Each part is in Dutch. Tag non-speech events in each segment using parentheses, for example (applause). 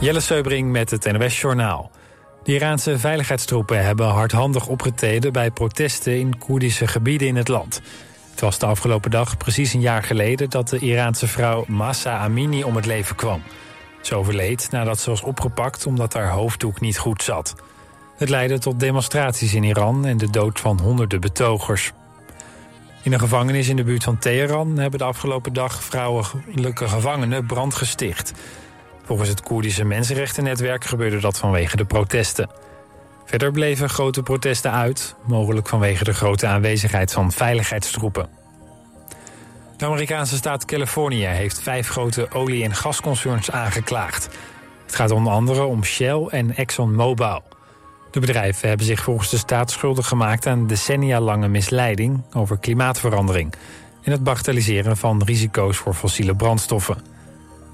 Jelle Seubring met het NOS Journaal. De Iraanse veiligheidstroepen hebben hardhandig opgetreden... bij protesten in Koerdische gebieden in het land. Het was de afgelopen dag precies een jaar geleden... dat de Iraanse vrouw Massa Amini om het leven kwam. Ze overleed nadat ze was opgepakt omdat haar hoofddoek niet goed zat. Het leidde tot demonstraties in Iran en de dood van honderden betogers. In een gevangenis in de buurt van Teheran hebben de afgelopen dag vrouwelijke gevangenen brand gesticht. Volgens het Koerdische Mensenrechtennetwerk gebeurde dat vanwege de protesten. Verder bleven grote protesten uit, mogelijk vanwege de grote aanwezigheid van veiligheidstroepen. De Amerikaanse staat Californië heeft vijf grote olie- en gasconcerns aangeklaagd. Het gaat onder andere om Shell en ExxonMobil. De bedrijven hebben zich volgens de staat schuldig gemaakt aan decennia lange misleiding over klimaatverandering en het bagatelliseren van risico's voor fossiele brandstoffen.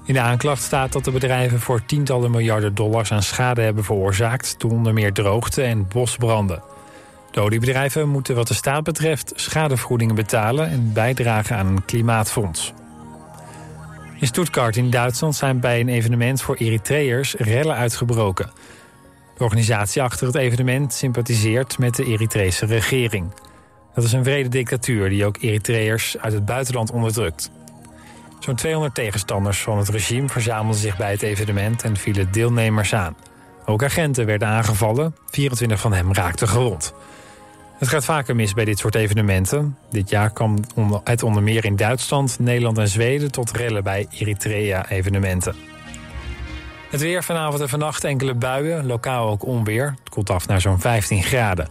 In de aanklacht staat dat de bedrijven voor tientallen miljarden dollars aan schade hebben veroorzaakt door onder meer droogte en bosbranden. De oliebedrijven moeten wat de staat betreft schadevergoedingen betalen en bijdragen aan een klimaatfonds. In Stuttgart in Duitsland zijn bij een evenement voor Eritreërs rellen uitgebroken. De organisatie achter het evenement sympathiseert met de Eritrese regering. Dat is een vrede dictatuur die ook Eritreërs uit het buitenland onderdrukt. Zo'n 200 tegenstanders van het regime verzamelden zich bij het evenement en vielen deelnemers aan. Ook agenten werden aangevallen, 24 van hen raakten gewond. Het gaat vaker mis bij dit soort evenementen. Dit jaar kwam het onder meer in Duitsland, Nederland en Zweden tot rellen bij Eritrea-evenementen. Het weer vanavond en vannacht enkele buien, lokaal ook onweer. Het koelt af naar zo'n 15 graden.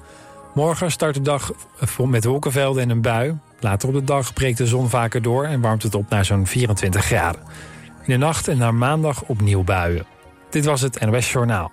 Morgen start de dag met wolkenvelden en een bui. Later op de dag breekt de zon vaker door en warmt het op naar zo'n 24 graden. In de nacht en naar maandag opnieuw buien. Dit was het NOS Journaal.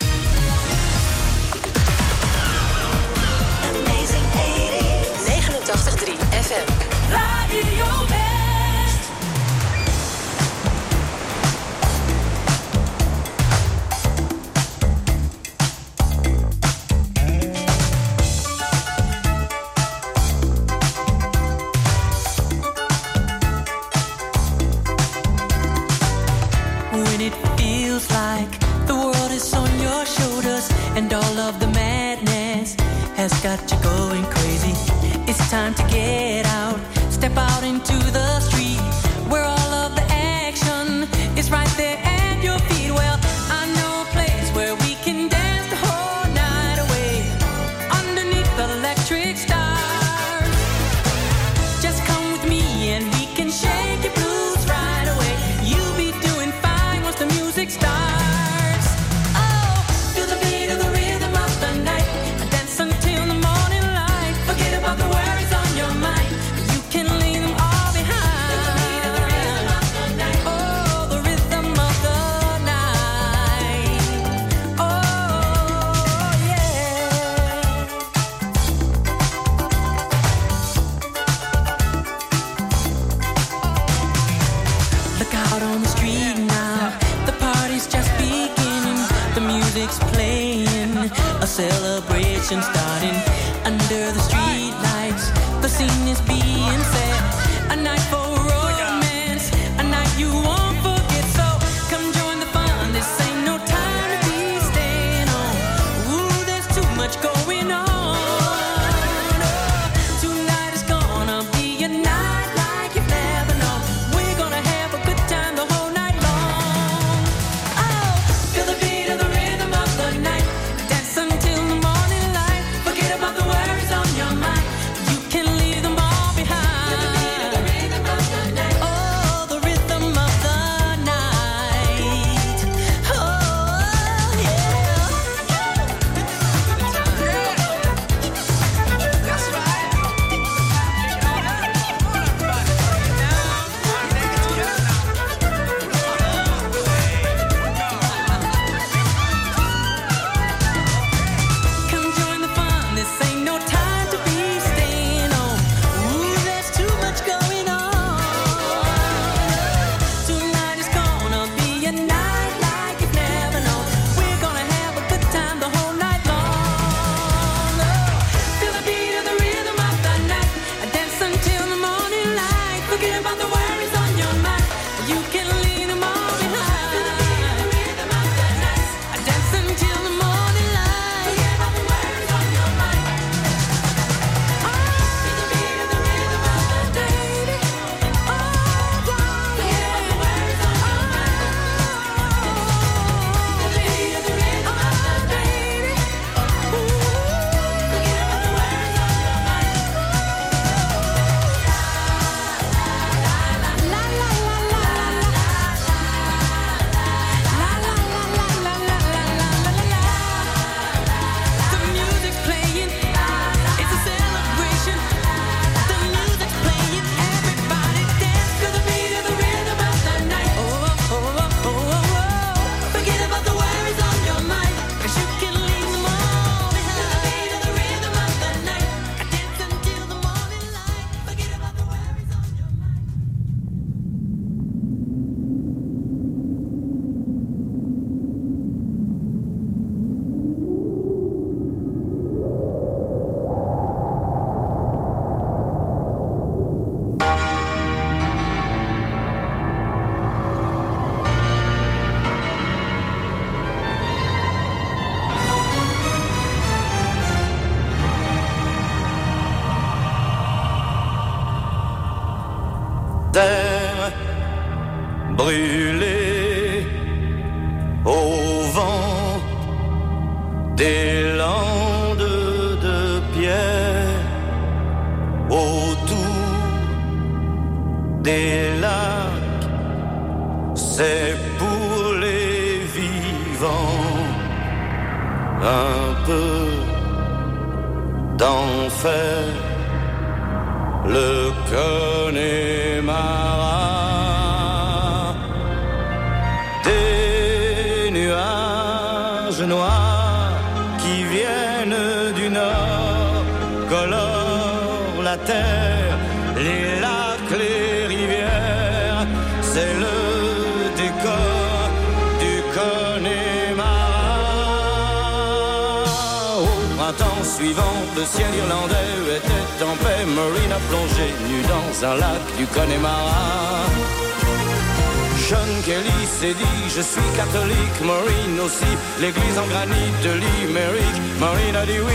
Aussi, l'église en granit de Limerick, Maureen a dit oui.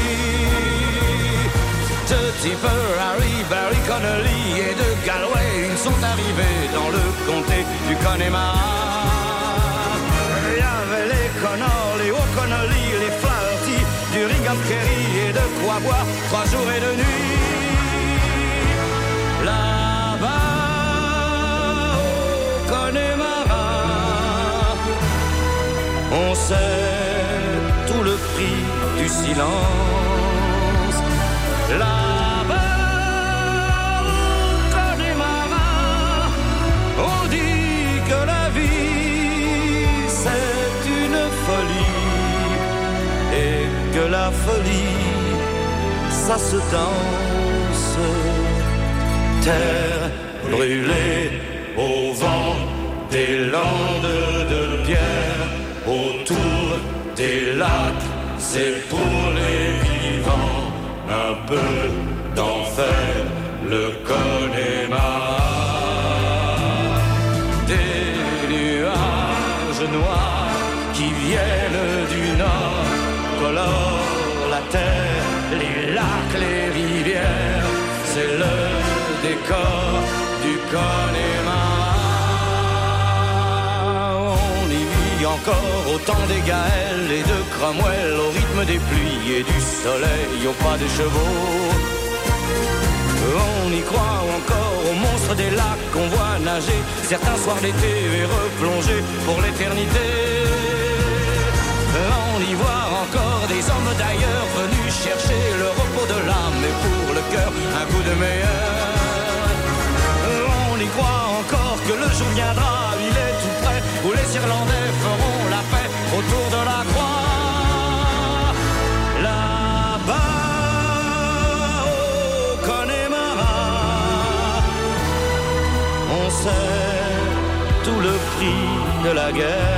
De Harry, Barry Connolly et de Galway, ils sont arrivés dans le comté du Connemara. Il y avait les Connors, les O'Connolly, les Flaherty, du Ringham Kerry et de quoi boire trois jours et deux nuits. Là-bas, au Connemara, on sait tout le prix du silence. Là-bas, au Connemara, on dit que la vie c'est une folie et que la folie ça se danse. Terre brûlée au vent des landes de pierre des lacs, c'est pour les vivants un peu d'enfer, le Connemara. Des nuages noirs qui viennent du nord colorent la terre, les lacs, les rivières, c'est le décor du Connemara. Encore au temps des Gaëls et de Cromwell, au rythme des pluies et du soleil, au pas des chevaux. On y croit encore aux monstres des lacs qu'on voit nager certains soirs d'été et replonger pour l'éternité. On y voit encore des hommes d'ailleurs venus chercher le repos de l'âme et pour le cœur un coup de meilleur. On y croit encore que le jour viendra, où les Irlandais feront la paix autour de la croix. Là-bas, au Connemara, on sait tout le prix de la guerre.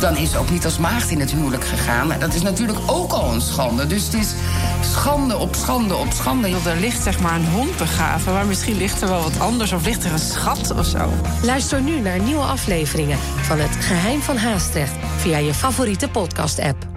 dan is ze ook niet als maagd in het huwelijk gegaan. Dat is natuurlijk ook al een schande. Dus het is schande op schande op schande. Er ligt zeg maar een hond begraven, maar misschien ligt er wel wat anders... of ligt er een schat of zo. Luister nu naar nieuwe afleveringen van Het Geheim van Haastrecht... via je favoriete podcast-app.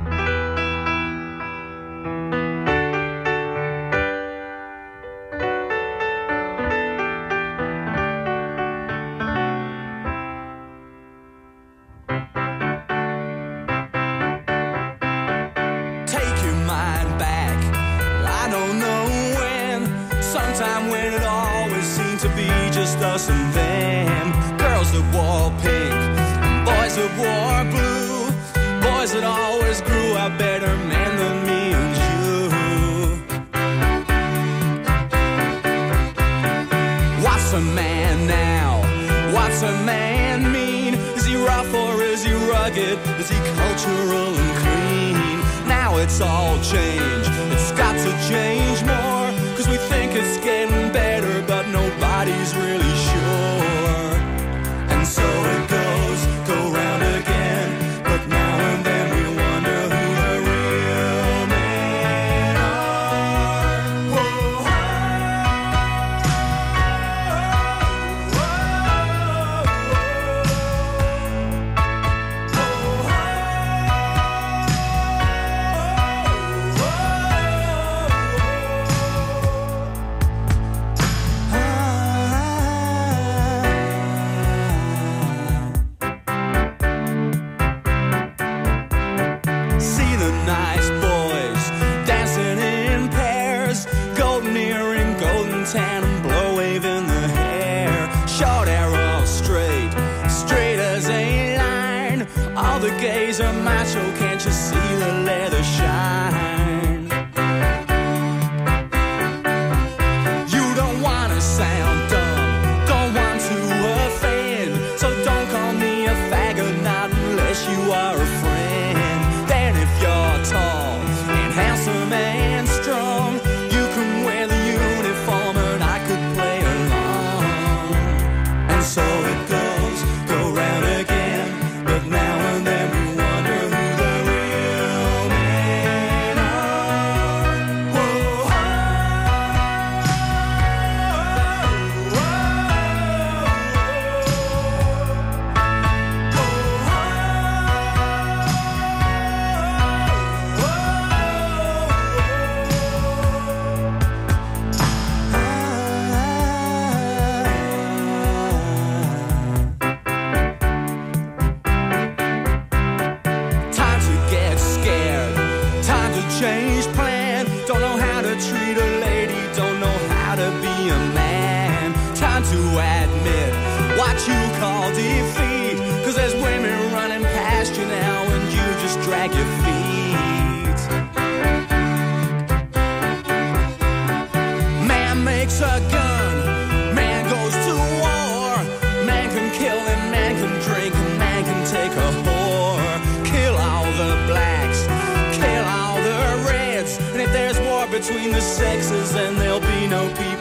The sexes, and there'll be no people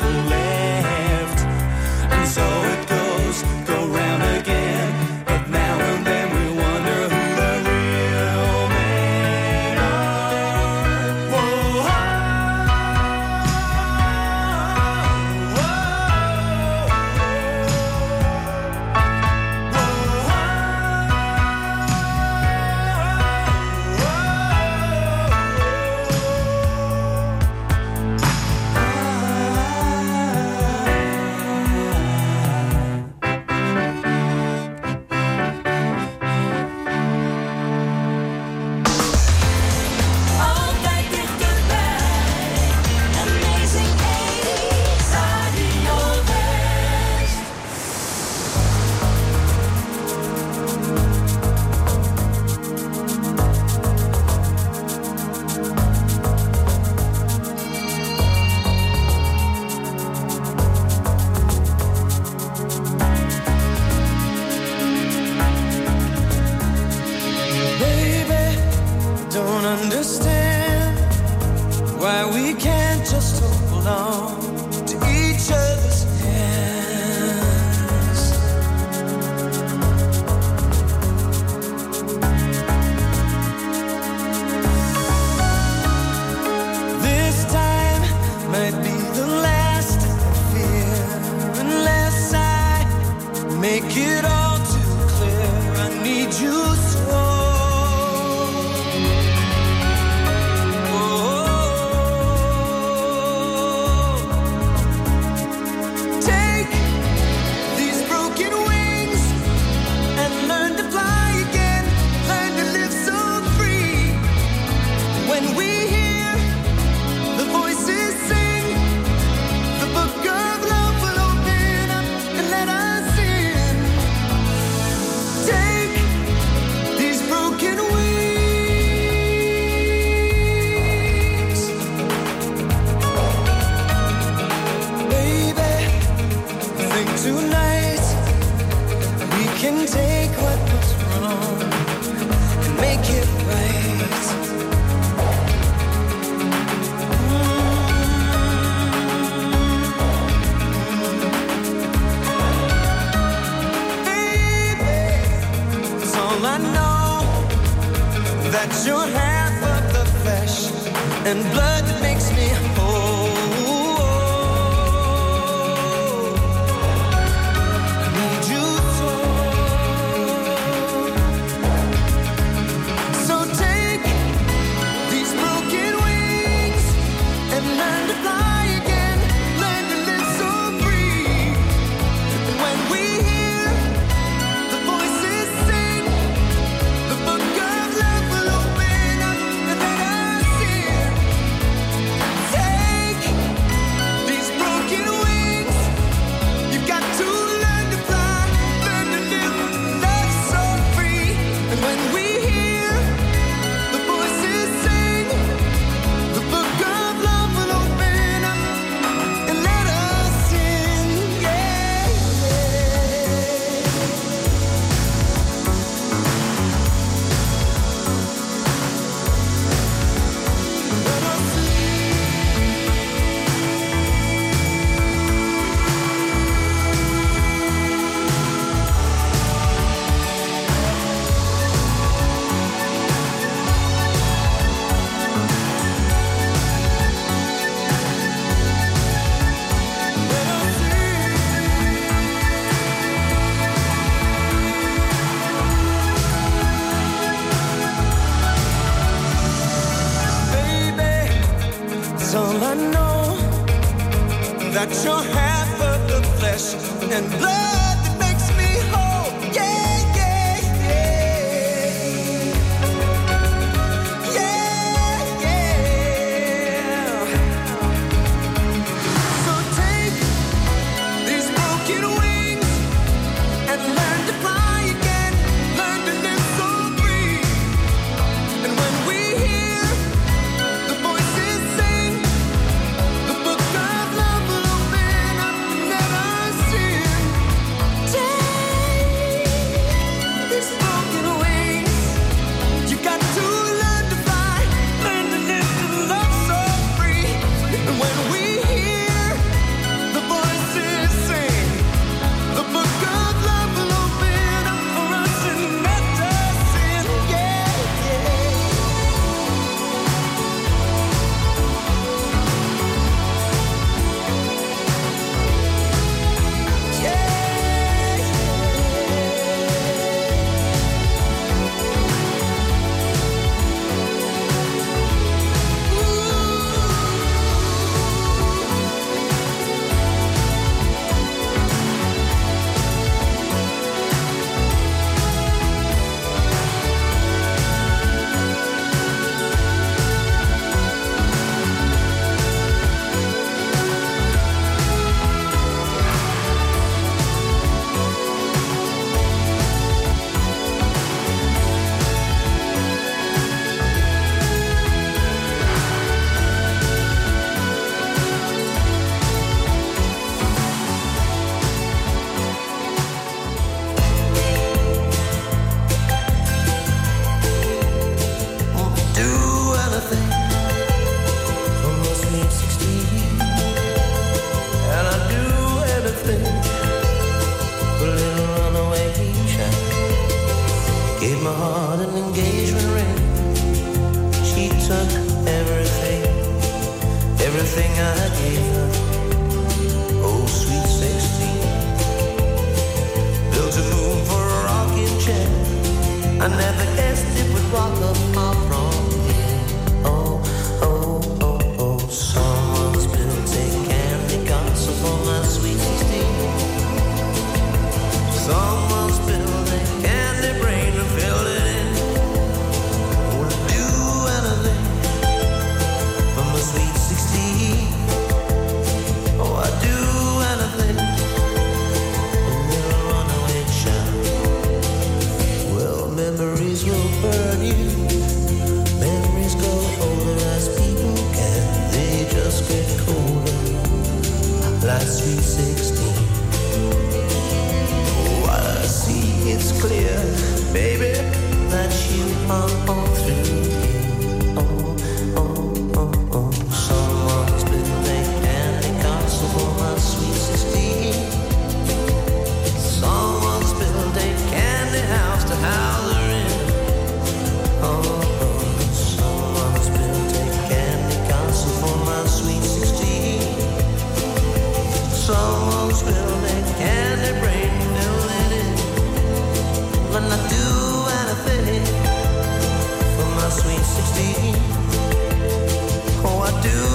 do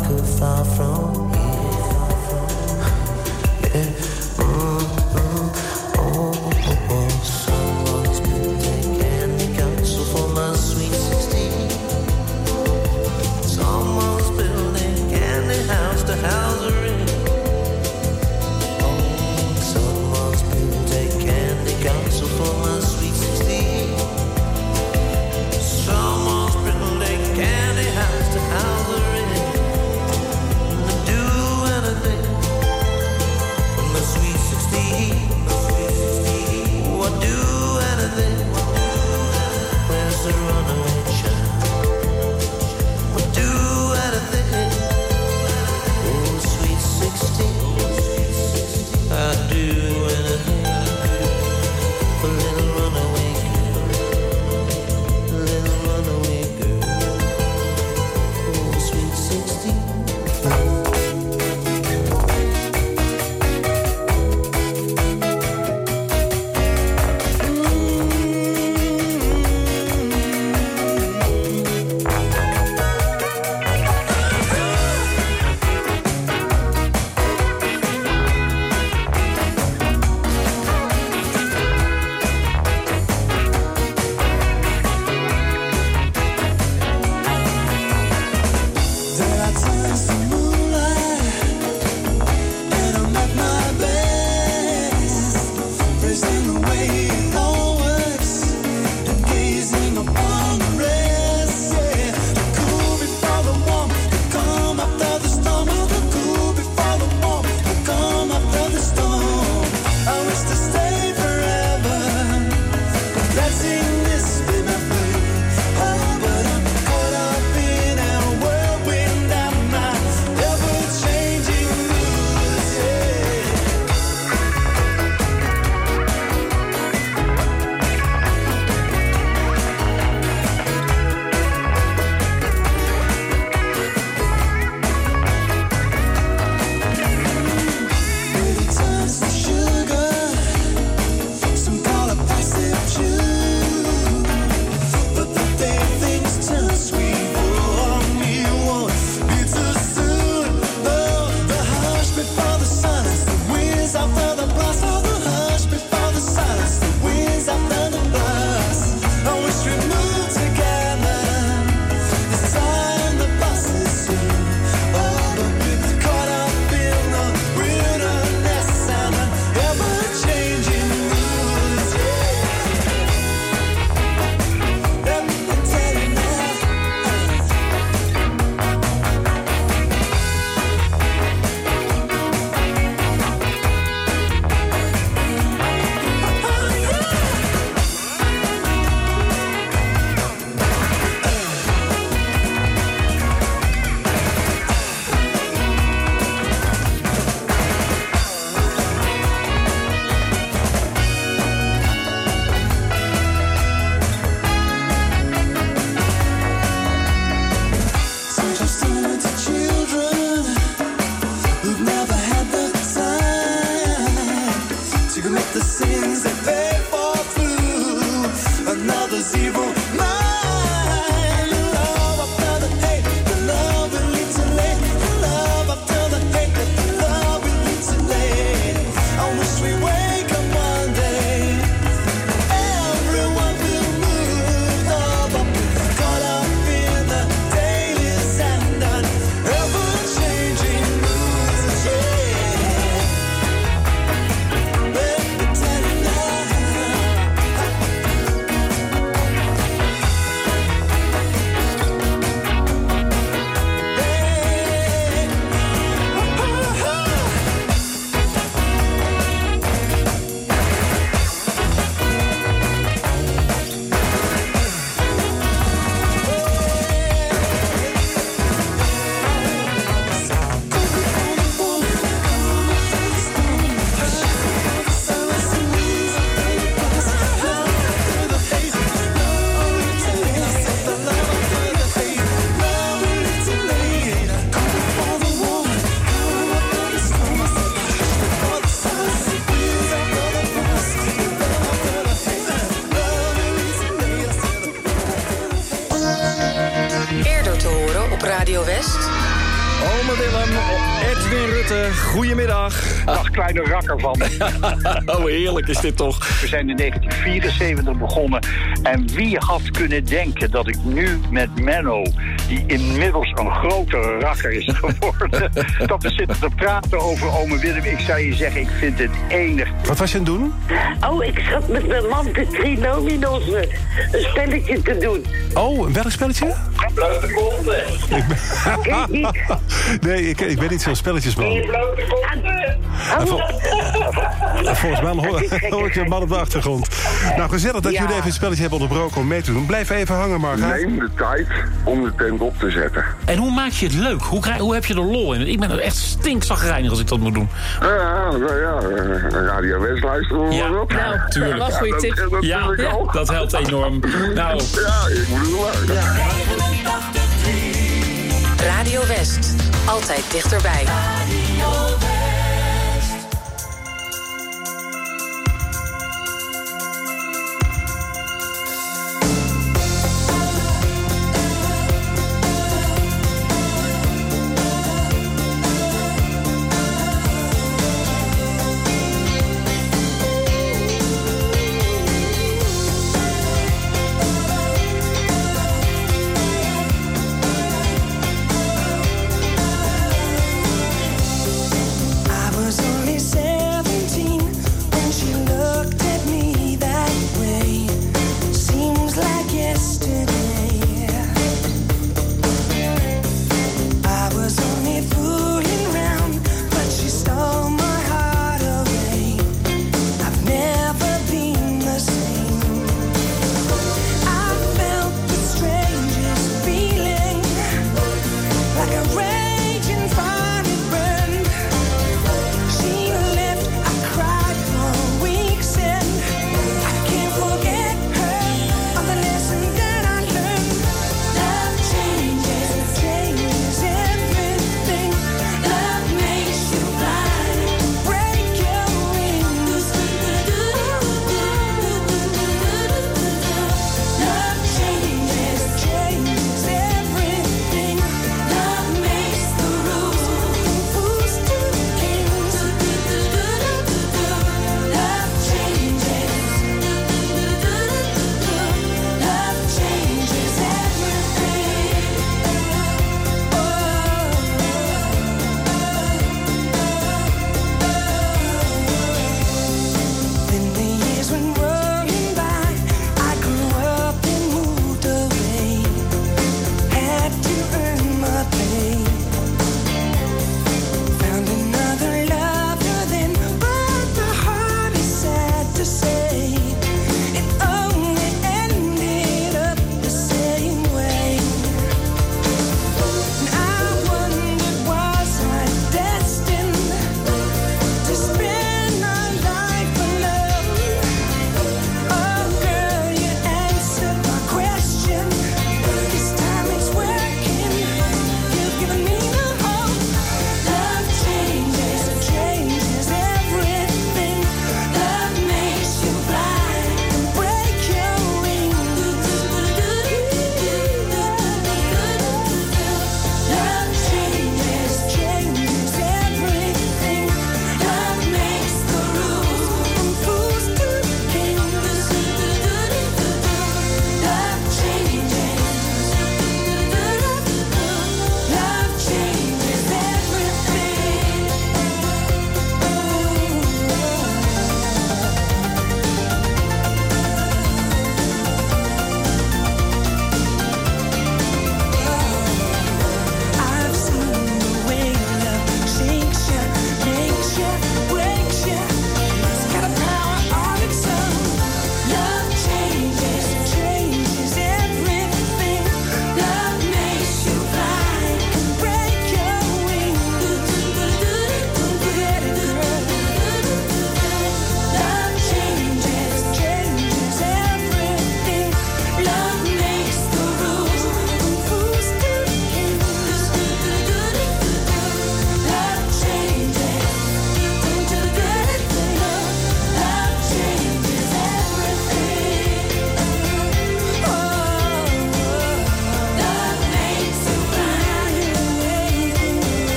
could van. (laughs) Oh, heerlijk is dit toch. We zijn in 1974 begonnen. En wie had kunnen denken dat ik nu met Menno, die inmiddels een grote rakker is (laughs) geworden, dat we zitten te praten over ome Willem. Ik zou je zeggen, ik vind het enig. Wat was je aan het doen? Oh, ik zat met mijn man de trinominos een spelletje te doen. Oh, een welk spelletje? Blote konten. Ik ben... (laughs) Nee, ik, ik ben niet zo'n spelletjesman. Blote konten. Volgens mij hoor, hoor ik je man op de achtergrond. Nou, gezellig dat Ja. jullie even het spelletje hebben onderbroken om mee te doen. Blijf even hangen, Marga. Neem de tijd om de tent op te zetten. En hoe maak je het leuk? Hoe, krijg, hoe heb je er lol in? Ik ben er echt stinkzagrijnig als ik dat moet doen. Ja, ja, ja, Radio West luisteren we Ja, op. nou, tuurlijk. Wat een goede tip. Dat, dat Ja, dat helpt enorm. Nou, Ja, ik moet het wel. Radio West. Altijd dichterbij.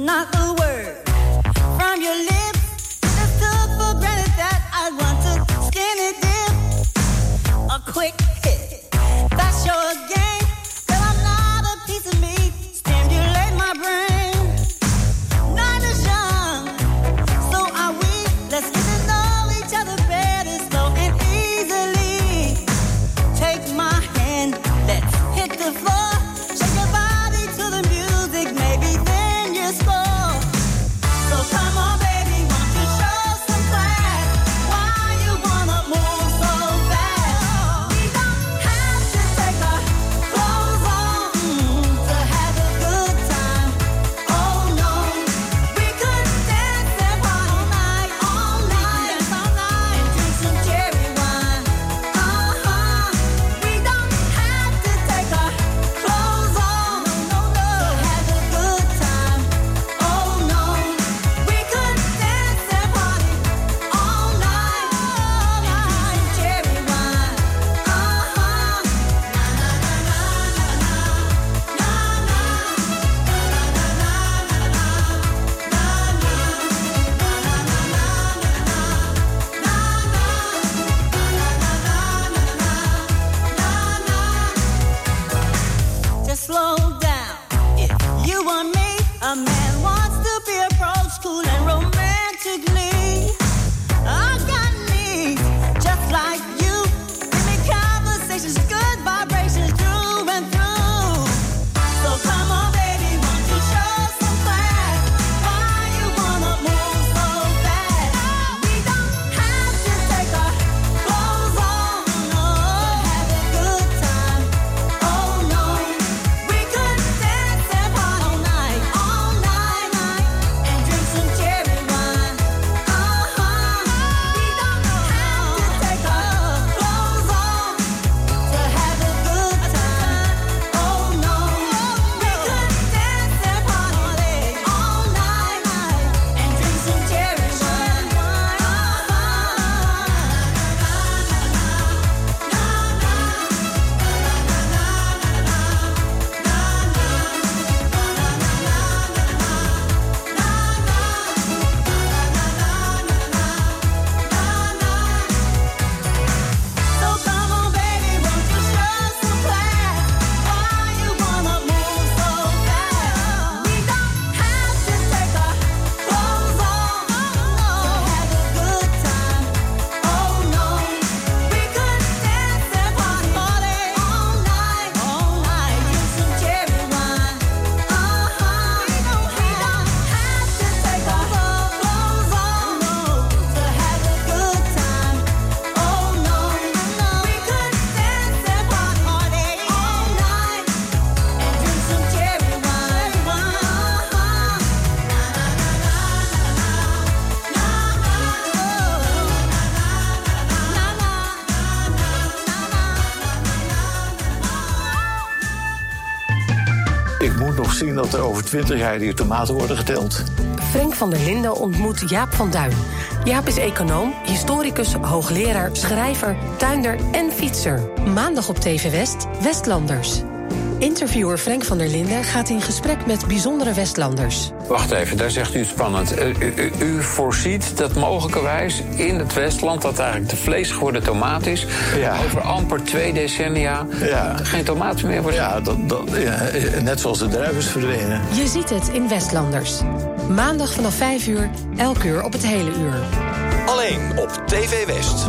not a word from your lips. 20 jaar die tomaten worden geteld. Frank van der Linden ontmoet Jaap van Duin. Jaap is econoom, historicus, hoogleraar, schrijver, tuinder en fietser. Maandag op TV West, Westlanders. Interviewer Frank van der Linden gaat in gesprek met bijzondere Westlanders. Wacht even, daar zegt u spannend. Eh, u, voorziet dat mogelijkerwijs in het Westland, dat eigenlijk de vlees geworden tomaat is, over amper twee decennia ja. geen tomaat meer wordt. Ja, dat, dat, ja, net zoals de druiven verdwenen. Je ziet het in Westlanders. Maandag vanaf 5 uur, elk uur op het hele uur. Alleen op TV West.